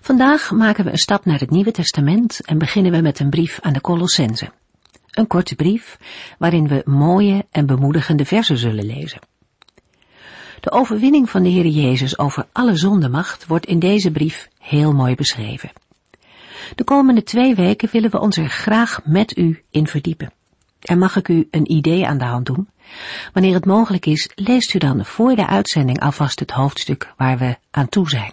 Vandaag maken we een stap naar het Nieuwe Testament en beginnen we met een brief aan de Colossense. Een korte brief waarin we mooie en bemoedigende versen zullen lezen. De overwinning van de Heer Jezus over alle zondemacht wordt in deze brief heel mooi beschreven. De komende twee weken willen we ons er graag met u in verdiepen. En mag ik u een idee aan de hand doen? Wanneer het mogelijk is, leest u dan voor de uitzending alvast het hoofdstuk waar we aan toe zijn.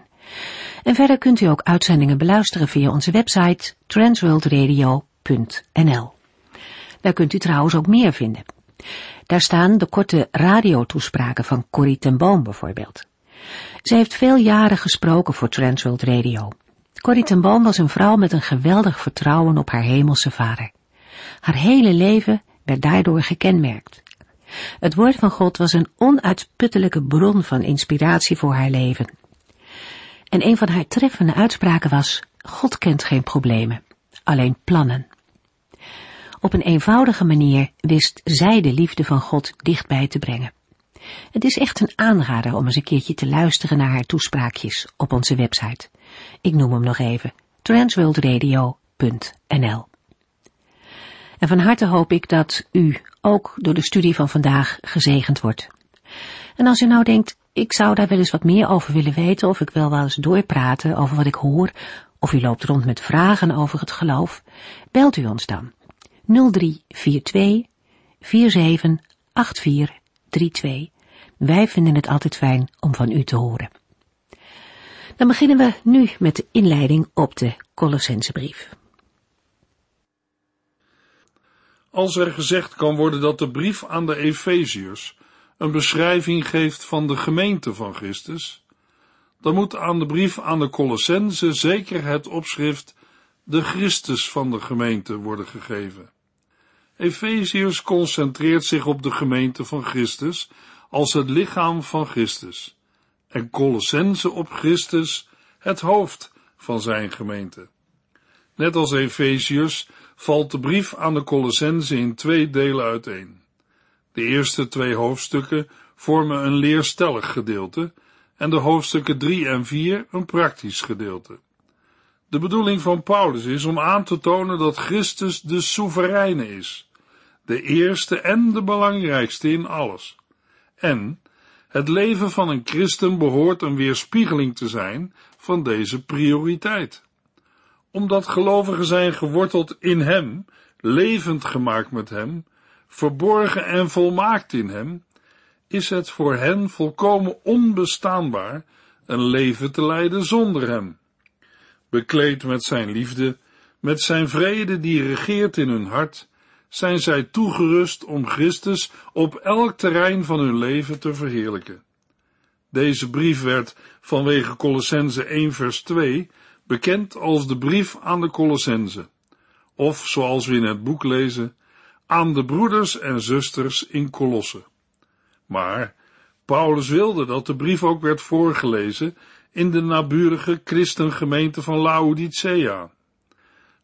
En verder kunt u ook uitzendingen beluisteren via onze website transworldradio.nl. Daar kunt u trouwens ook meer vinden. Daar staan de korte radiotoespraken van Corrie ten Boom bijvoorbeeld. Ze heeft veel jaren gesproken voor Transworld Radio. Corrie ten Boom was een vrouw met een geweldig vertrouwen op haar hemelse vader. Haar hele leven werd daardoor gekenmerkt. Het woord van God was een onuitputtelijke bron van inspiratie voor haar leven. En een van haar treffende uitspraken was, God kent geen problemen, alleen plannen. Op een eenvoudige manier wist zij de liefde van God dichtbij te brengen. Het is echt een aanrader om eens een keertje te luisteren naar haar toespraakjes op onze website. Ik noem hem nog even, transworldradio.nl. En van harte hoop ik dat u ook door de studie van vandaag gezegend wordt. En als u nou denkt, ik zou daar wel eens wat meer over willen weten, of ik wil wel eens doorpraten over wat ik hoor, of u loopt rond met vragen over het geloof, belt u ons dan. 0342 478432. Wij vinden het altijd fijn om van u te horen. Dan beginnen we nu met de inleiding op de Colossensebrief. Als er gezegd kan worden dat de brief aan de Efeziërs een beschrijving geeft van de gemeente van Christus, dan moet aan de brief aan de Colossense zeker het opschrift de Christus van de gemeente worden gegeven. Efeziërs concentreert zich op de gemeente van Christus als het lichaam van Christus en Colossense op Christus, het hoofd van zijn gemeente. Net als Efeziërs valt de brief aan de Colossense in twee delen uiteen. De eerste twee hoofdstukken vormen een leerstellig gedeelte en de hoofdstukken 3 en 4 een praktisch gedeelte. De bedoeling van Paulus is om aan te tonen dat Christus de soevereine is, de eerste en de belangrijkste in alles. En het leven van een christen behoort een weerspiegeling te zijn van deze prioriteit. Omdat gelovigen zijn geworteld in Hem, levend gemaakt met Hem, verborgen en volmaakt in Hem, is het voor hen volkomen onbestaanbaar een leven te leiden zonder Hem. Bekleed met Zijn liefde, met Zijn vrede die regeert in hun hart, zijn zij toegerust om Christus op elk terrein van hun leven te verheerlijken. Deze brief werd vanwege Colossense 1 vers 2 bekend als de brief aan de Colossense, of zoals we in het boek lezen, aan de broeders en zusters in Colosse. Maar Paulus wilde dat de brief ook werd voorgelezen in de naburige christengemeente van Laodicea.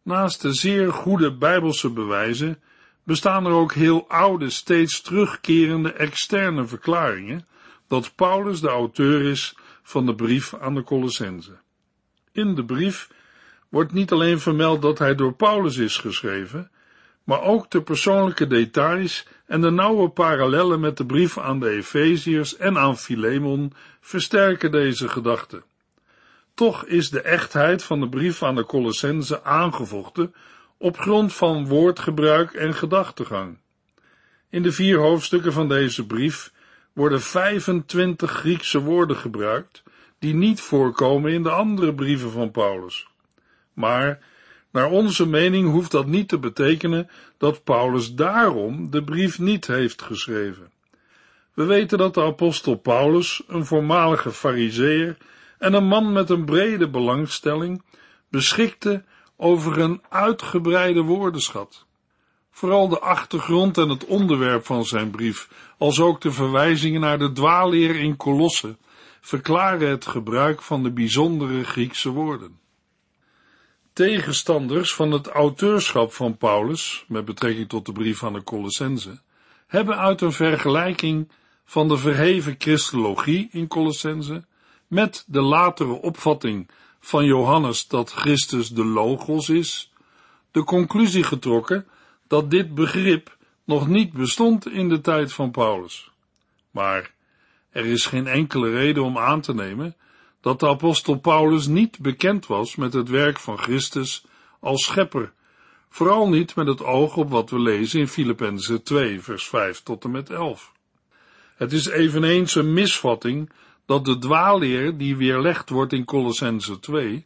Naast de zeer goede bijbelse bewijzen bestaan er ook heel oude, steeds terugkerende externe verklaringen dat Paulus de auteur is van de brief aan de Colossense. In de brief wordt niet alleen vermeld dat hij door Paulus is geschreven, maar ook de persoonlijke details en de nauwe parallellen met de brief aan de Efeziërs en aan Philemon versterken deze gedachte. Toch is de echtheid van de brief aan de Colossense aangevochten op grond van woordgebruik en gedachtegang. In de vier hoofdstukken van deze brief worden 25 Griekse woorden gebruikt, die niet voorkomen in de andere brieven van Paulus. Maar, naar onze mening hoeft dat niet te betekenen dat Paulus daarom de brief niet heeft geschreven. We weten dat de apostel Paulus, een voormalige fariseer en een man met een brede belangstelling beschikte over een uitgebreide woordenschat. Vooral de achtergrond en het onderwerp van zijn brief, als ook de verwijzingen naar de dwaalleer in Kolossen, verklaren het gebruik van de bijzondere Griekse woorden. Tegenstanders van het auteurschap van Paulus, met betrekking tot de brief aan de Colossense, hebben uit een vergelijking van de verheven christologie in Colossense met de latere opvatting van Johannes dat Christus de Logos is, de conclusie getrokken dat dit begrip nog niet bestond in de tijd van Paulus. Maar er is geen enkele reden om aan te nemen dat de apostel Paulus niet bekend was met het werk van Christus als schepper, vooral niet met het oog op wat we lezen in Filippenzen 2, vers 5 tot en met 11. Het is eveneens een misvatting dat de dwaalleer die weerlegd wordt in Colossense 2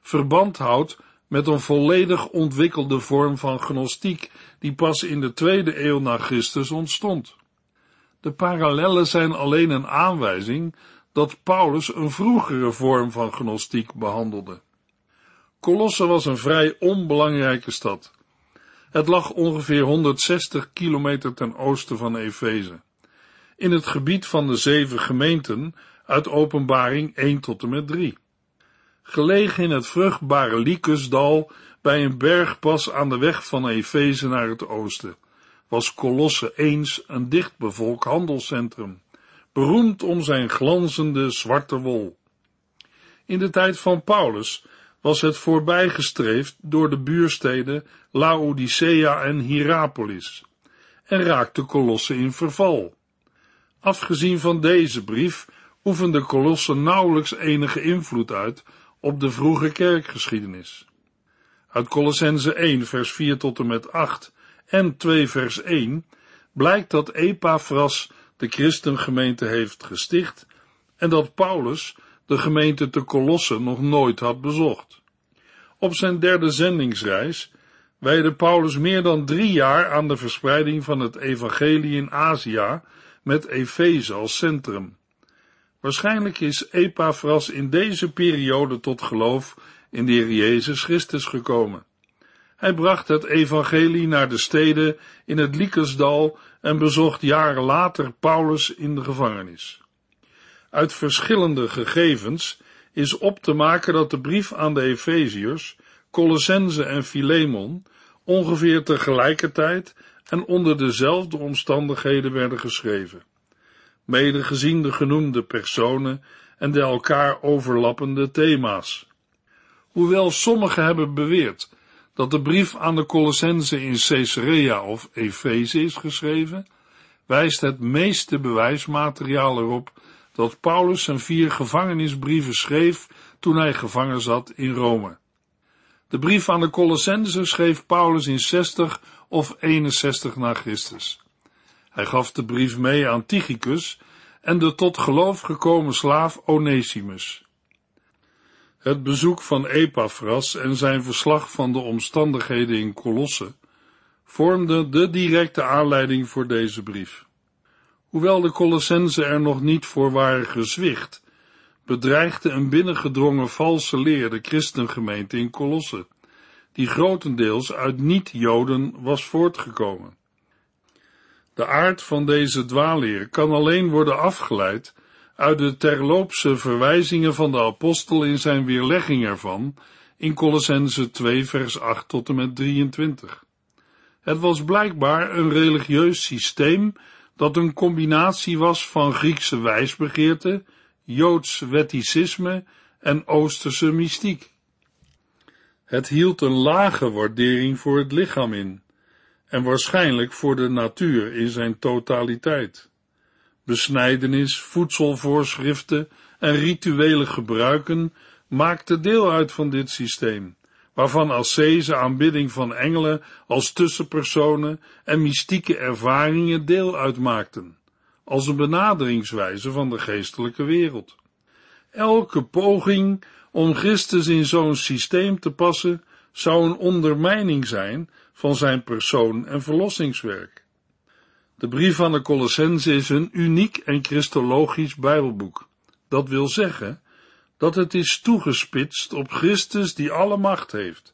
verband houdt met een volledig ontwikkelde vorm van gnostiek die pas in de tweede eeuw na Christus ontstond. De parallellen zijn alleen een aanwijzing dat Paulus een vroegere vorm van gnostiek behandelde. Colosse was een vrij onbelangrijke stad. Het lag ongeveer 160 kilometer ten oosten van Efeze, in het gebied van de zeven gemeenten uit Openbaring 1 tot en met 3. Gelegen in het vruchtbare Lycusdal bij een bergpas aan de weg van Efeze naar het oosten, was Colosse eens een dichtbevolkt handelscentrum, beroemd om zijn glanzende zwarte wol. In de tijd van Paulus was het voorbijgestreefd door de buursteden Laodicea en Hierapolis en raakte Colosse in verval. Afgezien van deze brief oefende Colosse nauwelijks enige invloed uit op de vroege kerkgeschiedenis. Uit Colossense 1 vers 4 tot en met 8 en 2 vers 1 blijkt dat Epaphras de christengemeente heeft gesticht en dat Paulus de gemeente te Colosse nog nooit had bezocht. Op zijn derde zendingsreis wijde Paulus meer dan drie jaar aan de verspreiding van het evangelie in Azië met Efeze als centrum. Waarschijnlijk is Epaphras in deze periode tot geloof in de Heer Jezus Christus gekomen. Hij bracht het evangelie naar de steden in het Lycusdal en bezocht jaren later Paulus in de gevangenis. Uit verschillende gegevens is op te maken dat de brief aan de Efeziërs, Colossense en Philemon ongeveer tegelijkertijd en onder dezelfde omstandigheden werden geschreven mede gezien de genoemde personen en de elkaar overlappende thema's. Hoewel sommigen hebben beweerd dat de brief aan de Colossense in Caesarea of Efeze is geschreven, wijst het meeste bewijsmateriaal erop dat Paulus zijn vier gevangenisbrieven schreef toen hij gevangen zat in Rome. De brief aan de Colossense schreef Paulus in 60 of 61 na Christus. Hij gaf de brief mee aan Tychicus en de tot geloof gekomen slaaf Onesimus. Het bezoek van Epaphras en zijn verslag van de omstandigheden in Colosse vormden de directe aanleiding voor deze brief. Hoewel de Colossensen er nog niet voor waren gezwicht, bedreigde een binnengedrongen valse leer de christengemeente in Colosse, die grotendeels uit niet-Joden was voortgekomen. De aard van deze dwaalleer kan alleen worden afgeleid uit de terloopse verwijzingen van de apostel in zijn weerlegging ervan in Colossense 2 vers 8 tot en met 23. Het was blijkbaar een religieus systeem dat een combinatie was van Griekse wijsbegeerte, Joods wetticisme en Oosterse mystiek. Het hield een lage waardering voor het lichaam in, en waarschijnlijk voor de natuur in zijn totaliteit. Besnijdenis, voedselvoorschriften en rituele gebruiken maakten deel uit van dit systeem, waarvan ascese aanbidding van engelen als tussenpersonen en mystieke ervaringen deel uitmaakten, als een benaderingswijze van de geestelijke wereld. Elke poging om Christus in zo'n systeem te passen zou een ondermijning zijn van zijn persoon en verlossingswerk. De brief van de Colossense is een uniek en christologisch Bijbelboek. Dat wil zeggen dat het is toegespitst op Christus die alle macht heeft.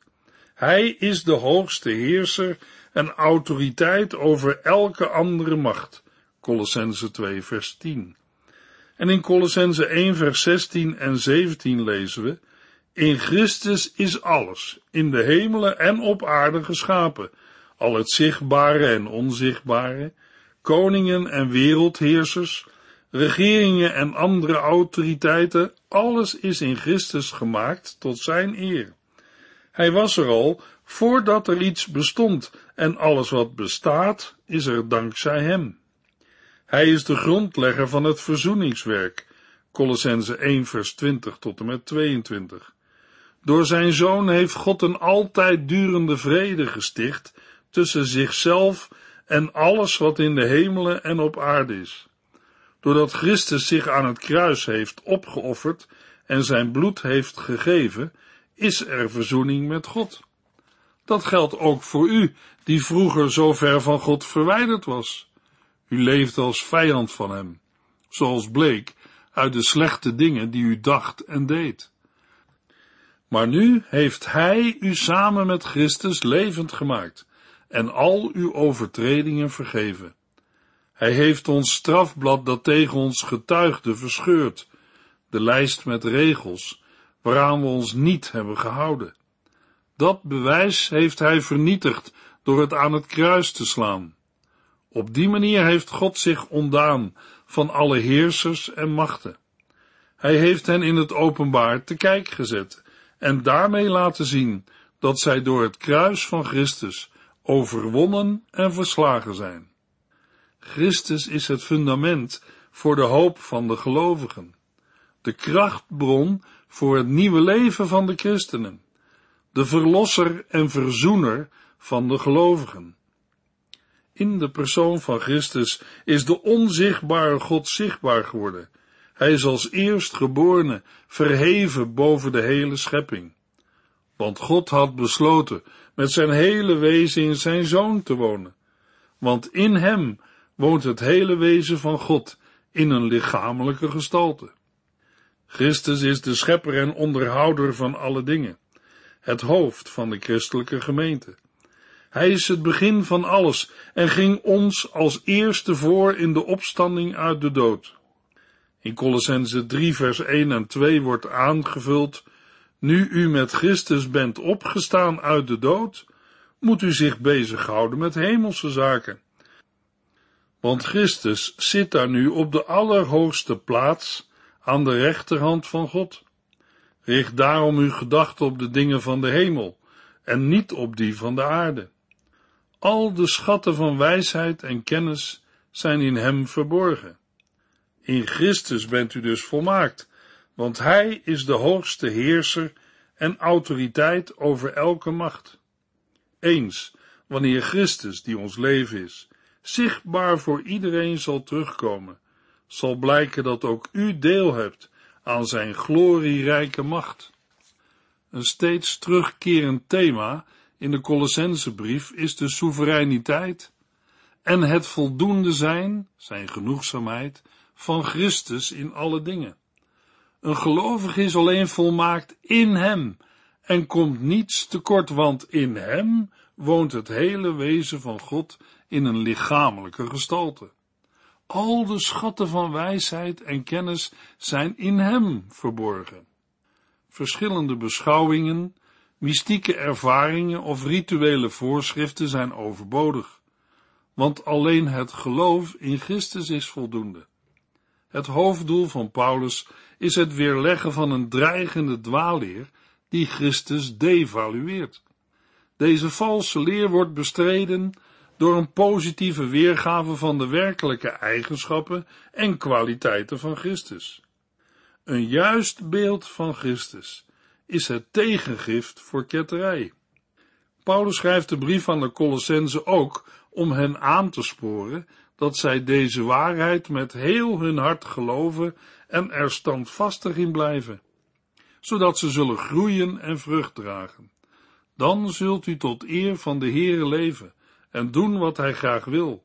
Hij is de hoogste heerser en autoriteit over elke andere macht. Colossense 2 vers 10. En in Colossense 1 vers 16 en 17 lezen we, in Christus is alles, in de hemelen en op aarde geschapen, al het zichtbare en onzichtbare, koningen en wereldheersers, regeringen en andere autoriteiten, alles is in Christus gemaakt tot zijn eer. Hij was er al voordat er iets bestond en alles wat bestaat is er dankzij hem. Hij is de grondlegger van het verzoeningswerk, Colossense 1 vers 20 tot en met 22. Door zijn zoon heeft God een altijd durende vrede gesticht tussen zichzelf en alles wat in de hemelen en op aarde is. Doordat Christus zich aan het kruis heeft opgeofferd en zijn bloed heeft gegeven, is er verzoening met God. Dat geldt ook voor u, die vroeger zo ver van God verwijderd was. U leefde als vijand van hem, zoals bleek uit de slechte dingen die u dacht en deed. Maar nu heeft Hij u samen met Christus levend gemaakt en al uw overtredingen vergeven. Hij heeft ons strafblad dat tegen ons getuigde verscheurd, de lijst met regels, waaraan we ons niet hebben gehouden. Dat bewijs heeft hij vernietigd door het aan het kruis te slaan. Op die manier heeft God zich ontdaan van alle heersers en machten. Hij heeft hen in het openbaar te kijk gezet en daarmee laten zien dat zij door het kruis van Christus overwonnen en verslagen zijn. Christus is het fundament voor de hoop van de gelovigen, de krachtbron voor het nieuwe leven van de christenen, de verlosser en verzoener van de gelovigen. In de persoon van Christus is de onzichtbare God zichtbaar geworden. Hij is als eerstgeborene verheven boven de hele schepping. Want God had besloten met zijn hele wezen in zijn zoon te wonen. Want in hem woont het hele wezen van God in een lichamelijke gestalte. Christus is de schepper en onderhouder van alle dingen, het hoofd van de christelijke gemeente. Hij is het begin van alles en ging ons als eerste voor in de opstanding uit de dood. In Colossense 3 vers 1 en 2 wordt aangevuld, nu u met Christus bent opgestaan uit de dood, moet u zich bezighouden met hemelse zaken. Want Christus zit daar nu op de allerhoogste plaats aan de rechterhand van God. Richt daarom uw gedachten op de dingen van de hemel en niet op die van de aarde. Al de schatten van wijsheid en kennis zijn in hem verborgen. In Christus bent u dus volmaakt, want hij is de hoogste heerser en autoriteit over elke macht. Eens, wanneer Christus, die ons leven is, zichtbaar voor iedereen zal terugkomen, zal blijken dat ook u deel hebt aan zijn glorierijke macht. Een steeds terugkerend thema in de Colossensebrief is de soevereiniteit en het voldoende zijn, zijn genoegzaamheid, van Christus in alle dingen. Een gelovige is alleen volmaakt in hem en komt niets tekort, want in hem woont het hele wezen van God in een lichamelijke gestalte. Al de schatten van wijsheid en kennis zijn in hem verborgen. Verschillende beschouwingen, mystieke ervaringen of rituele voorschriften zijn overbodig, want alleen het geloof in Christus is voldoende. Het hoofddoel van Paulus is het weerleggen van een dreigende dwaalleer die Christus devalueert. Deze valse leer wordt bestreden door een positieve weergave van de werkelijke eigenschappen en kwaliteiten van Christus. Een juist beeld van Christus is het tegengift voor ketterij. Paulus schrijft de brief aan de Colossense ook om hen aan te sporen dat zij deze waarheid met heel hun hart geloven en er standvastig in blijven, zodat ze zullen groeien en vrucht dragen. Dan zult u tot eer van de Heere leven en doen wat Hij graag wil.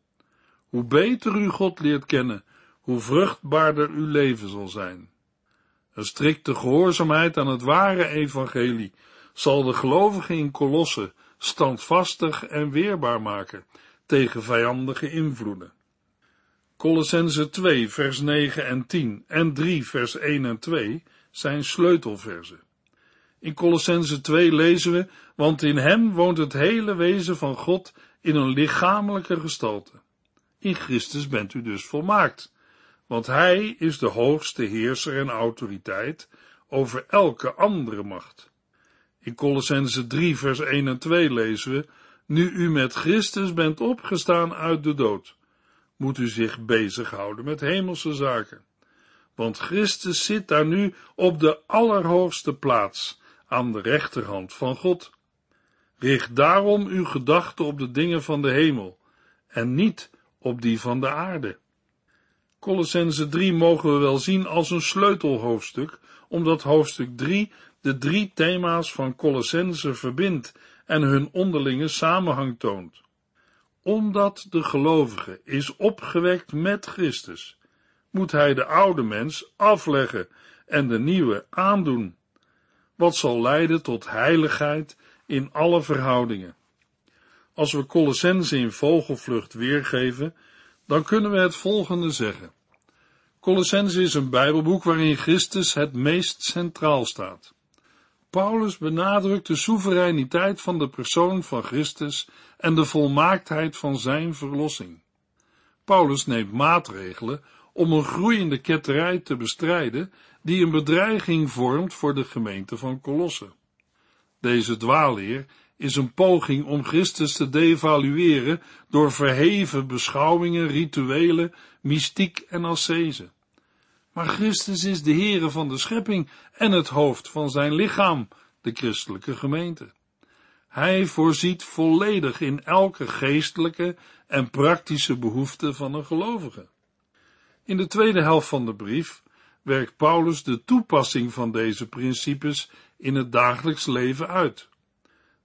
Hoe beter u God leert kennen, hoe vruchtbaarder uw leven zal zijn. Een strikte gehoorzaamheid aan het ware evangelie zal de gelovigen in Kolossen standvastig en weerbaar maken tegen vijandige invloeden. Colossense 2 vers 9 en 10 en 3 vers 1 en 2 zijn sleutelverzen. In Colossense 2 lezen we, want in hem woont het hele wezen van God in een lichamelijke gestalte. In Christus bent u dus volmaakt, want hij is de hoogste heerser en autoriteit over elke andere macht. In Colossense 3 vers 1 en 2 lezen we, nu u met Christus bent opgestaan uit de dood, moet u zich bezighouden met hemelse zaken. Want Christus zit daar nu op de allerhoogste plaats, aan de rechterhand van God. Richt daarom uw gedachten op de dingen van de hemel, en niet op die van de aarde. Colossense 3 mogen we wel zien als een sleutelhoofdstuk, omdat hoofdstuk 3 de drie thema's van Colossense verbindt en hun onderlinge samenhang toont. Omdat de gelovige is opgewekt met Christus, moet hij de oude mens afleggen en de nieuwe aandoen, wat zal leiden tot heiligheid in alle verhoudingen. Als we Colossense in vogelvlucht weergeven, dan kunnen we het volgende zeggen. Colossense is een Bijbelboek waarin Christus het meest centraal staat. Paulus benadrukt de soevereiniteit van de persoon van Christus en de volmaaktheid van zijn verlossing. Paulus neemt maatregelen om een groeiende ketterij te bestrijden die een bedreiging vormt voor de gemeente van Colosse. Deze dwaalleer is een poging om Christus te devalueren door verheven beschouwingen, rituelen, mystiek en ascese. Maar Christus is de Heere van de schepping en het hoofd van zijn lichaam, de christelijke gemeente. Hij voorziet volledig in elke geestelijke en praktische behoefte van een gelovige. In de tweede helft van de brief werkt Paulus de toepassing van deze principes in het dagelijks leven uit.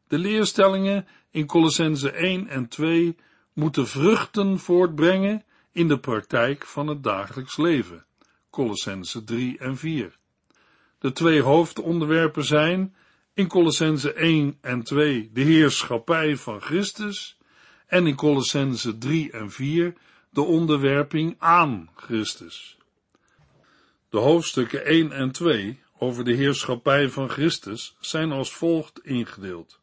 De leerstellingen in Colossense 1 en 2 moeten vruchten voortbrengen in de praktijk van het dagelijks leven. Colossense 3 en 4. De twee hoofdonderwerpen zijn in Colossense 1 en 2 de heerschappij van Christus en in Colossense 3 en 4 de onderwerping aan Christus. De hoofdstukken 1 en 2 over de heerschappij van Christus zijn als volgt ingedeeld.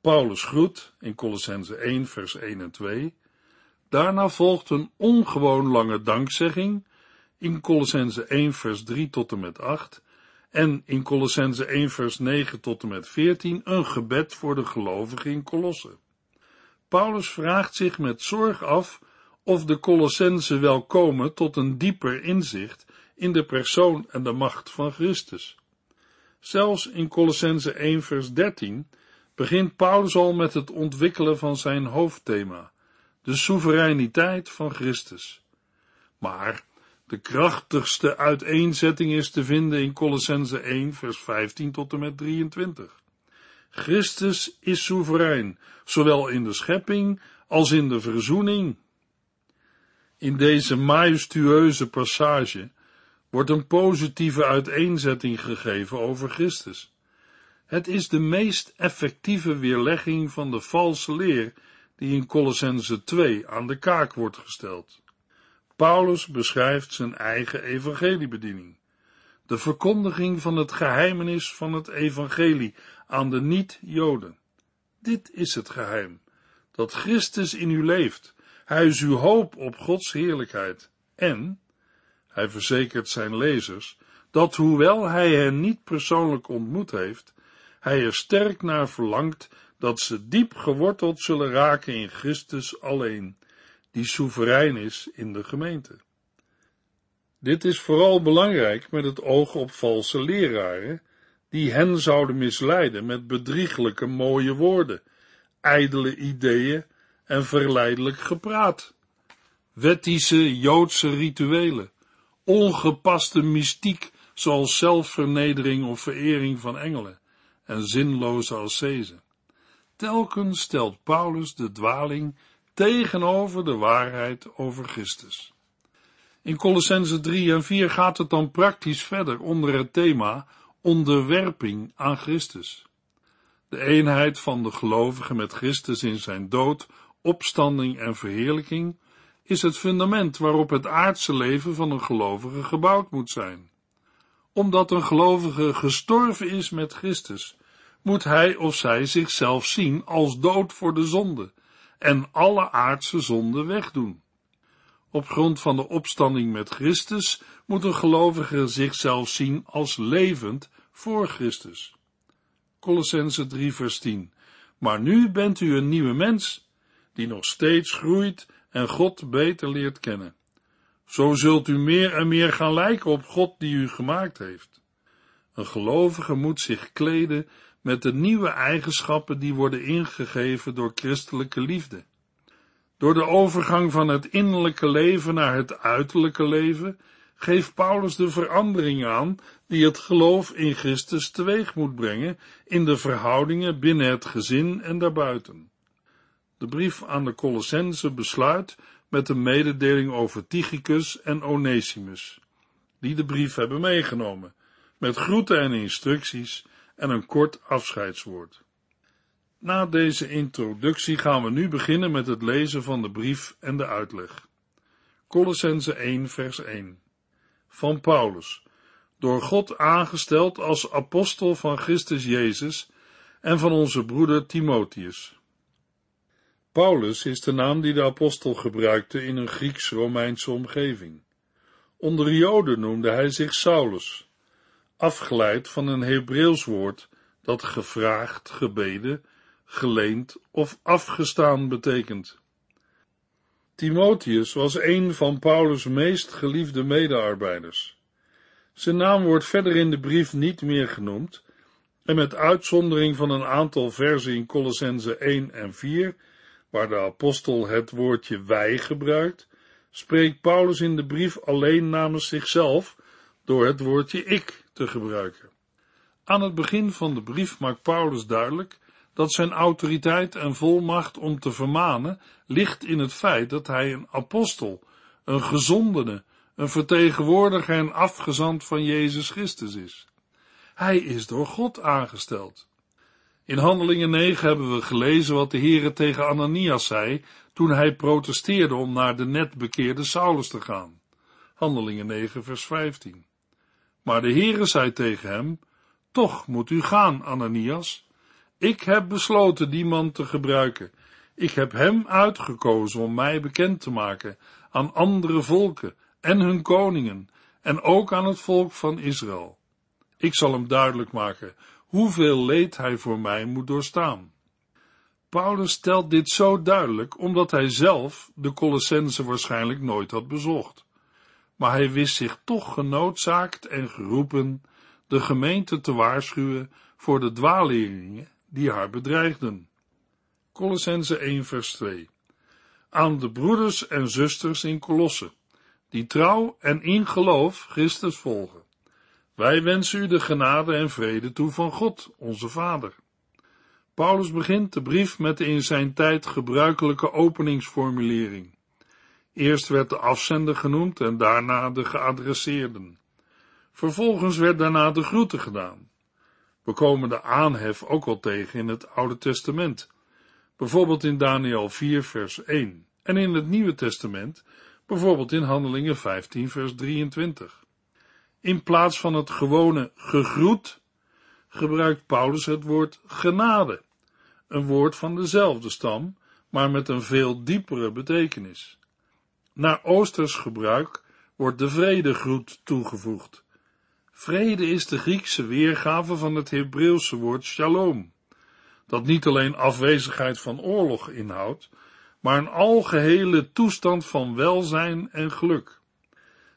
Paulus groet in Colossense 1 vers 1 en 2. Daarna volgt een ongewoon lange dankzegging in Colossense 1 vers 3 tot en met 8 en in Colossense 1 vers 9 tot en met 14 een gebed voor de gelovigen in Colosse. Paulus vraagt zich met zorg af of de Colossense wel komen tot een dieper inzicht in de persoon en de macht van Christus. Zelfs in Colossense 1 vers 13 begint Paulus al met het ontwikkelen van zijn hoofdthema, de soevereiniteit van Christus. Maar de krachtigste uiteenzetting is te vinden in Colossense 1 vers 15 tot en met 23. Christus is soeverein, zowel in de schepping als in de verzoening. In deze majestueuze passage wordt een positieve uiteenzetting gegeven over Christus. Het is de meest effectieve weerlegging van de valse leer die in Colossense 2 aan de kaak wordt gesteld. Paulus beschrijft zijn eigen evangeliebediening. De verkondiging van het geheimenis van het evangelie aan de niet-Joden. Dit is het geheim, dat Christus in u leeft. Hij is uw hoop op Gods heerlijkheid. En, hij verzekert zijn lezers, dat hoewel hij hen niet persoonlijk ontmoet heeft, hij er sterk naar verlangt dat ze diep geworteld zullen raken in Christus alleen, die soeverein is in de gemeente. Dit is vooral belangrijk met het oog op valse leraren, die hen zouden misleiden met bedrieglijke mooie woorden, ijdele ideeën en verleidelijk gepraat, wettische Joodse rituelen, ongepaste mystiek zoals zelfvernedering of verering van engelen en zinloze ascese. Telkens stelt Paulus de dwaling tegenover de waarheid over Christus. In Colossense 3 en 4 gaat het dan praktisch verder onder het thema onderwerping aan Christus. De eenheid van de gelovigen met Christus in zijn dood, opstanding en verheerlijking is het fundament waarop het aardse leven van een gelovige gebouwd moet zijn. Omdat een gelovige gestorven is met Christus, moet hij of zij zichzelf zien als dood voor de zonde en alle aardse zonden wegdoen. Op grond van de opstanding met Christus moet een gelovige zichzelf zien als levend voor Christus. Colossense 3 vers 10. Maar nu bent u een nieuwe mens, die nog steeds groeit en God beter leert kennen. Zo zult u meer en meer gaan lijken op God die u gemaakt heeft. Een gelovige moet zich kleden met de nieuwe eigenschappen die worden ingegeven door christelijke liefde. Door de overgang van het innerlijke leven naar het uiterlijke leven geeft Paulus de verandering aan die het geloof in Christus teweeg moet brengen in de verhoudingen binnen het gezin en daarbuiten. De brief aan de Colossense besluit met een mededeling over Tychicus en Onesimus, die de brief hebben meegenomen, met groeten en instructies en een kort afscheidswoord. Na deze introductie gaan we nu beginnen met het lezen van de brief en de uitleg. Colossense 1 vers 1 Van Paulus, door God aangesteld als apostel van Christus Jezus en van onze broeder Timotheus. Paulus is de naam die de apostel gebruikte in een Grieks-Romeinse omgeving. Onder Joden noemde hij zich Saulus, afgeleid van een Hebreeuws woord dat gevraagd, gebeden, geleend of afgestaan betekent. Timotheus was een van Paulus' meest geliefde medearbeiders. Zijn naam wordt verder in de brief niet meer genoemd, en met uitzondering van een aantal versen in Colossense 1 en 4, waar de apostel het woordje wij gebruikt, spreekt Paulus in de brief alleen namens zichzelf door het woordje ik te gebruiken. Aan het begin van de brief maakt Paulus duidelijk dat zijn autoriteit en volmacht om te vermanen ligt in het feit dat hij een apostel, een gezondene, een vertegenwoordiger en afgezant van Jezus Christus is. Hij is door God aangesteld. In Handelingen 9 hebben we gelezen wat de Heere tegen Ananias zei toen hij protesteerde om naar de net bekeerde Saulus te gaan. Handelingen 9 vers 15. Maar de Heere zei tegen hem, toch moet u gaan, Ananias. Ik heb besloten die man te gebruiken. Ik heb hem uitgekozen om mij bekend te maken aan andere volken en hun koningen en ook aan het volk van Israël. Ik zal hem duidelijk maken hoeveel leed hij voor mij moet doorstaan. Paulus stelt dit zo duidelijk omdat hij zelf de Colossense waarschijnlijk nooit had bezocht. Maar hij wist zich toch genoodzaakt en geroepen de gemeente te waarschuwen voor de dwaaleringen die haar bedreigden. Colossense 1 vers 2 Aan de broeders en zusters in Colosse, die trouw en in geloof Christus volgen. Wij wensen u de genade en vrede toe van God, onze Vader. Paulus begint de brief met de in zijn tijd gebruikelijke openingsformulering. Eerst werd de afzender genoemd en daarna de geadresseerden. Vervolgens werd daarna de groeten gedaan. We komen de aanhef ook wel tegen in het Oude Testament, bijvoorbeeld in Daniel 4 vers 1 en in het Nieuwe Testament, bijvoorbeeld in Handelingen 15 vers 23. In plaats van het gewone gegroet gebruikt Paulus het woord genade, een woord van dezelfde stam, maar met een veel diepere betekenis. Naar Oosters gebruik wordt de vredegroet toegevoegd. Vrede is de Griekse weergave van het Hebreeuwse woord shalom, dat niet alleen afwezigheid van oorlog inhoudt, maar een algehele toestand van welzijn en geluk.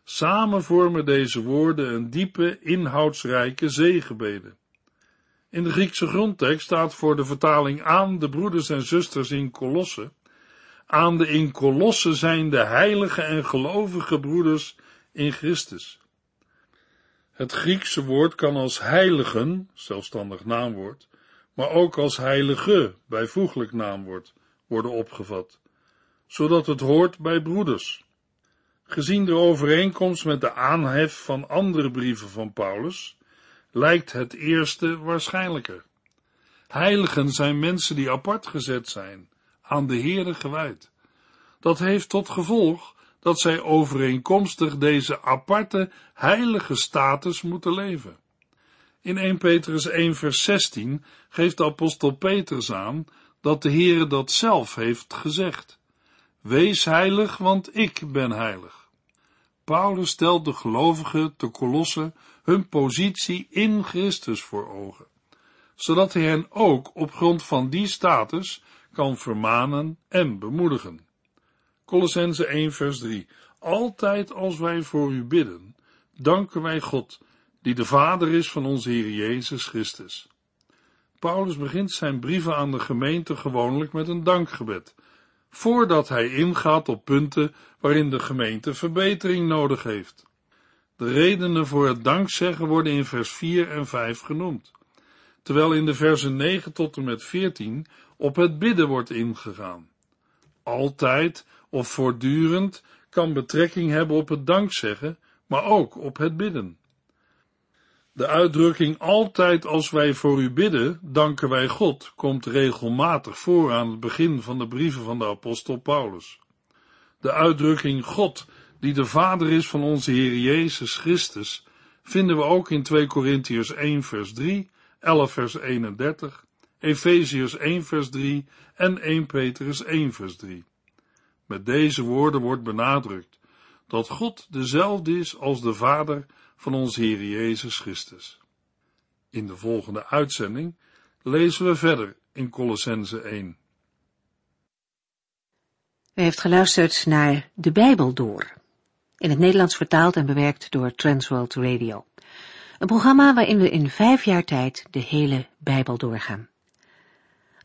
Samen vormen deze woorden een diepe, inhoudsrijke zegenbede. In de Griekse grondtekst staat voor de vertaling aan de broeders en zusters in Kolosse, aan de in Kolosse zijnde heilige en gelovige broeders in Christus. Het Griekse woord kan als heiligen, zelfstandig naamwoord, maar ook als heilige, bijvoeglijk naamwoord, worden opgevat, zodat het hoort bij broeders. Gezien de overeenkomst met de aanhef van andere brieven van Paulus, lijkt het eerste waarschijnlijker. Heiligen zijn mensen die apart gezet zijn, aan de Heere gewijd. Dat heeft tot gevolg dat zij overeenkomstig deze aparte heilige status moeten leven. In 1 Petrus 1 vers 16 geeft de apostel Petrus aan dat de Heere dat zelf heeft gezegd. Wees heilig, want ik ben heilig. Paulus stelt de gelovigen te Kolossen hun positie in Christus voor ogen, zodat hij hen ook op grond van die status kan vermanen en bemoedigen. Colossense 1 vers 3 Altijd als wij voor u bidden, danken wij God, die de Vader is van onze Heer Jezus Christus. Paulus begint zijn brieven aan de gemeente gewoonlijk met een dankgebed, voordat hij ingaat op punten waarin de gemeente verbetering nodig heeft. De redenen voor het dankzeggen worden in vers 4 en 5 genoemd, terwijl in de versen 9 tot en met 14 op het bidden wordt ingegaan. Altijd of voortdurend kan betrekking hebben op het dankzeggen, maar ook op het bidden. De uitdrukking altijd als wij voor u bidden, danken wij God, komt regelmatig voor aan het begin van de brieven van de apostel Paulus. De uitdrukking God, die de Vader is van onze Heer Jezus Christus, vinden we ook in 2 Korintiërs 1 vers 3, 11 vers 31, Efeziërs 1 vers 3 en 1 Petrus 1 vers 3. Met deze woorden wordt benadrukt dat God dezelfde is als de Vader van onze Heer Jezus Christus. In de volgende uitzending lezen we verder in Colossense 1. U heeft geluisterd naar De Bijbel Door, in het Nederlands vertaald en bewerkt door Transworld Radio. Een programma waarin we in vijf jaar tijd de hele Bijbel doorgaan.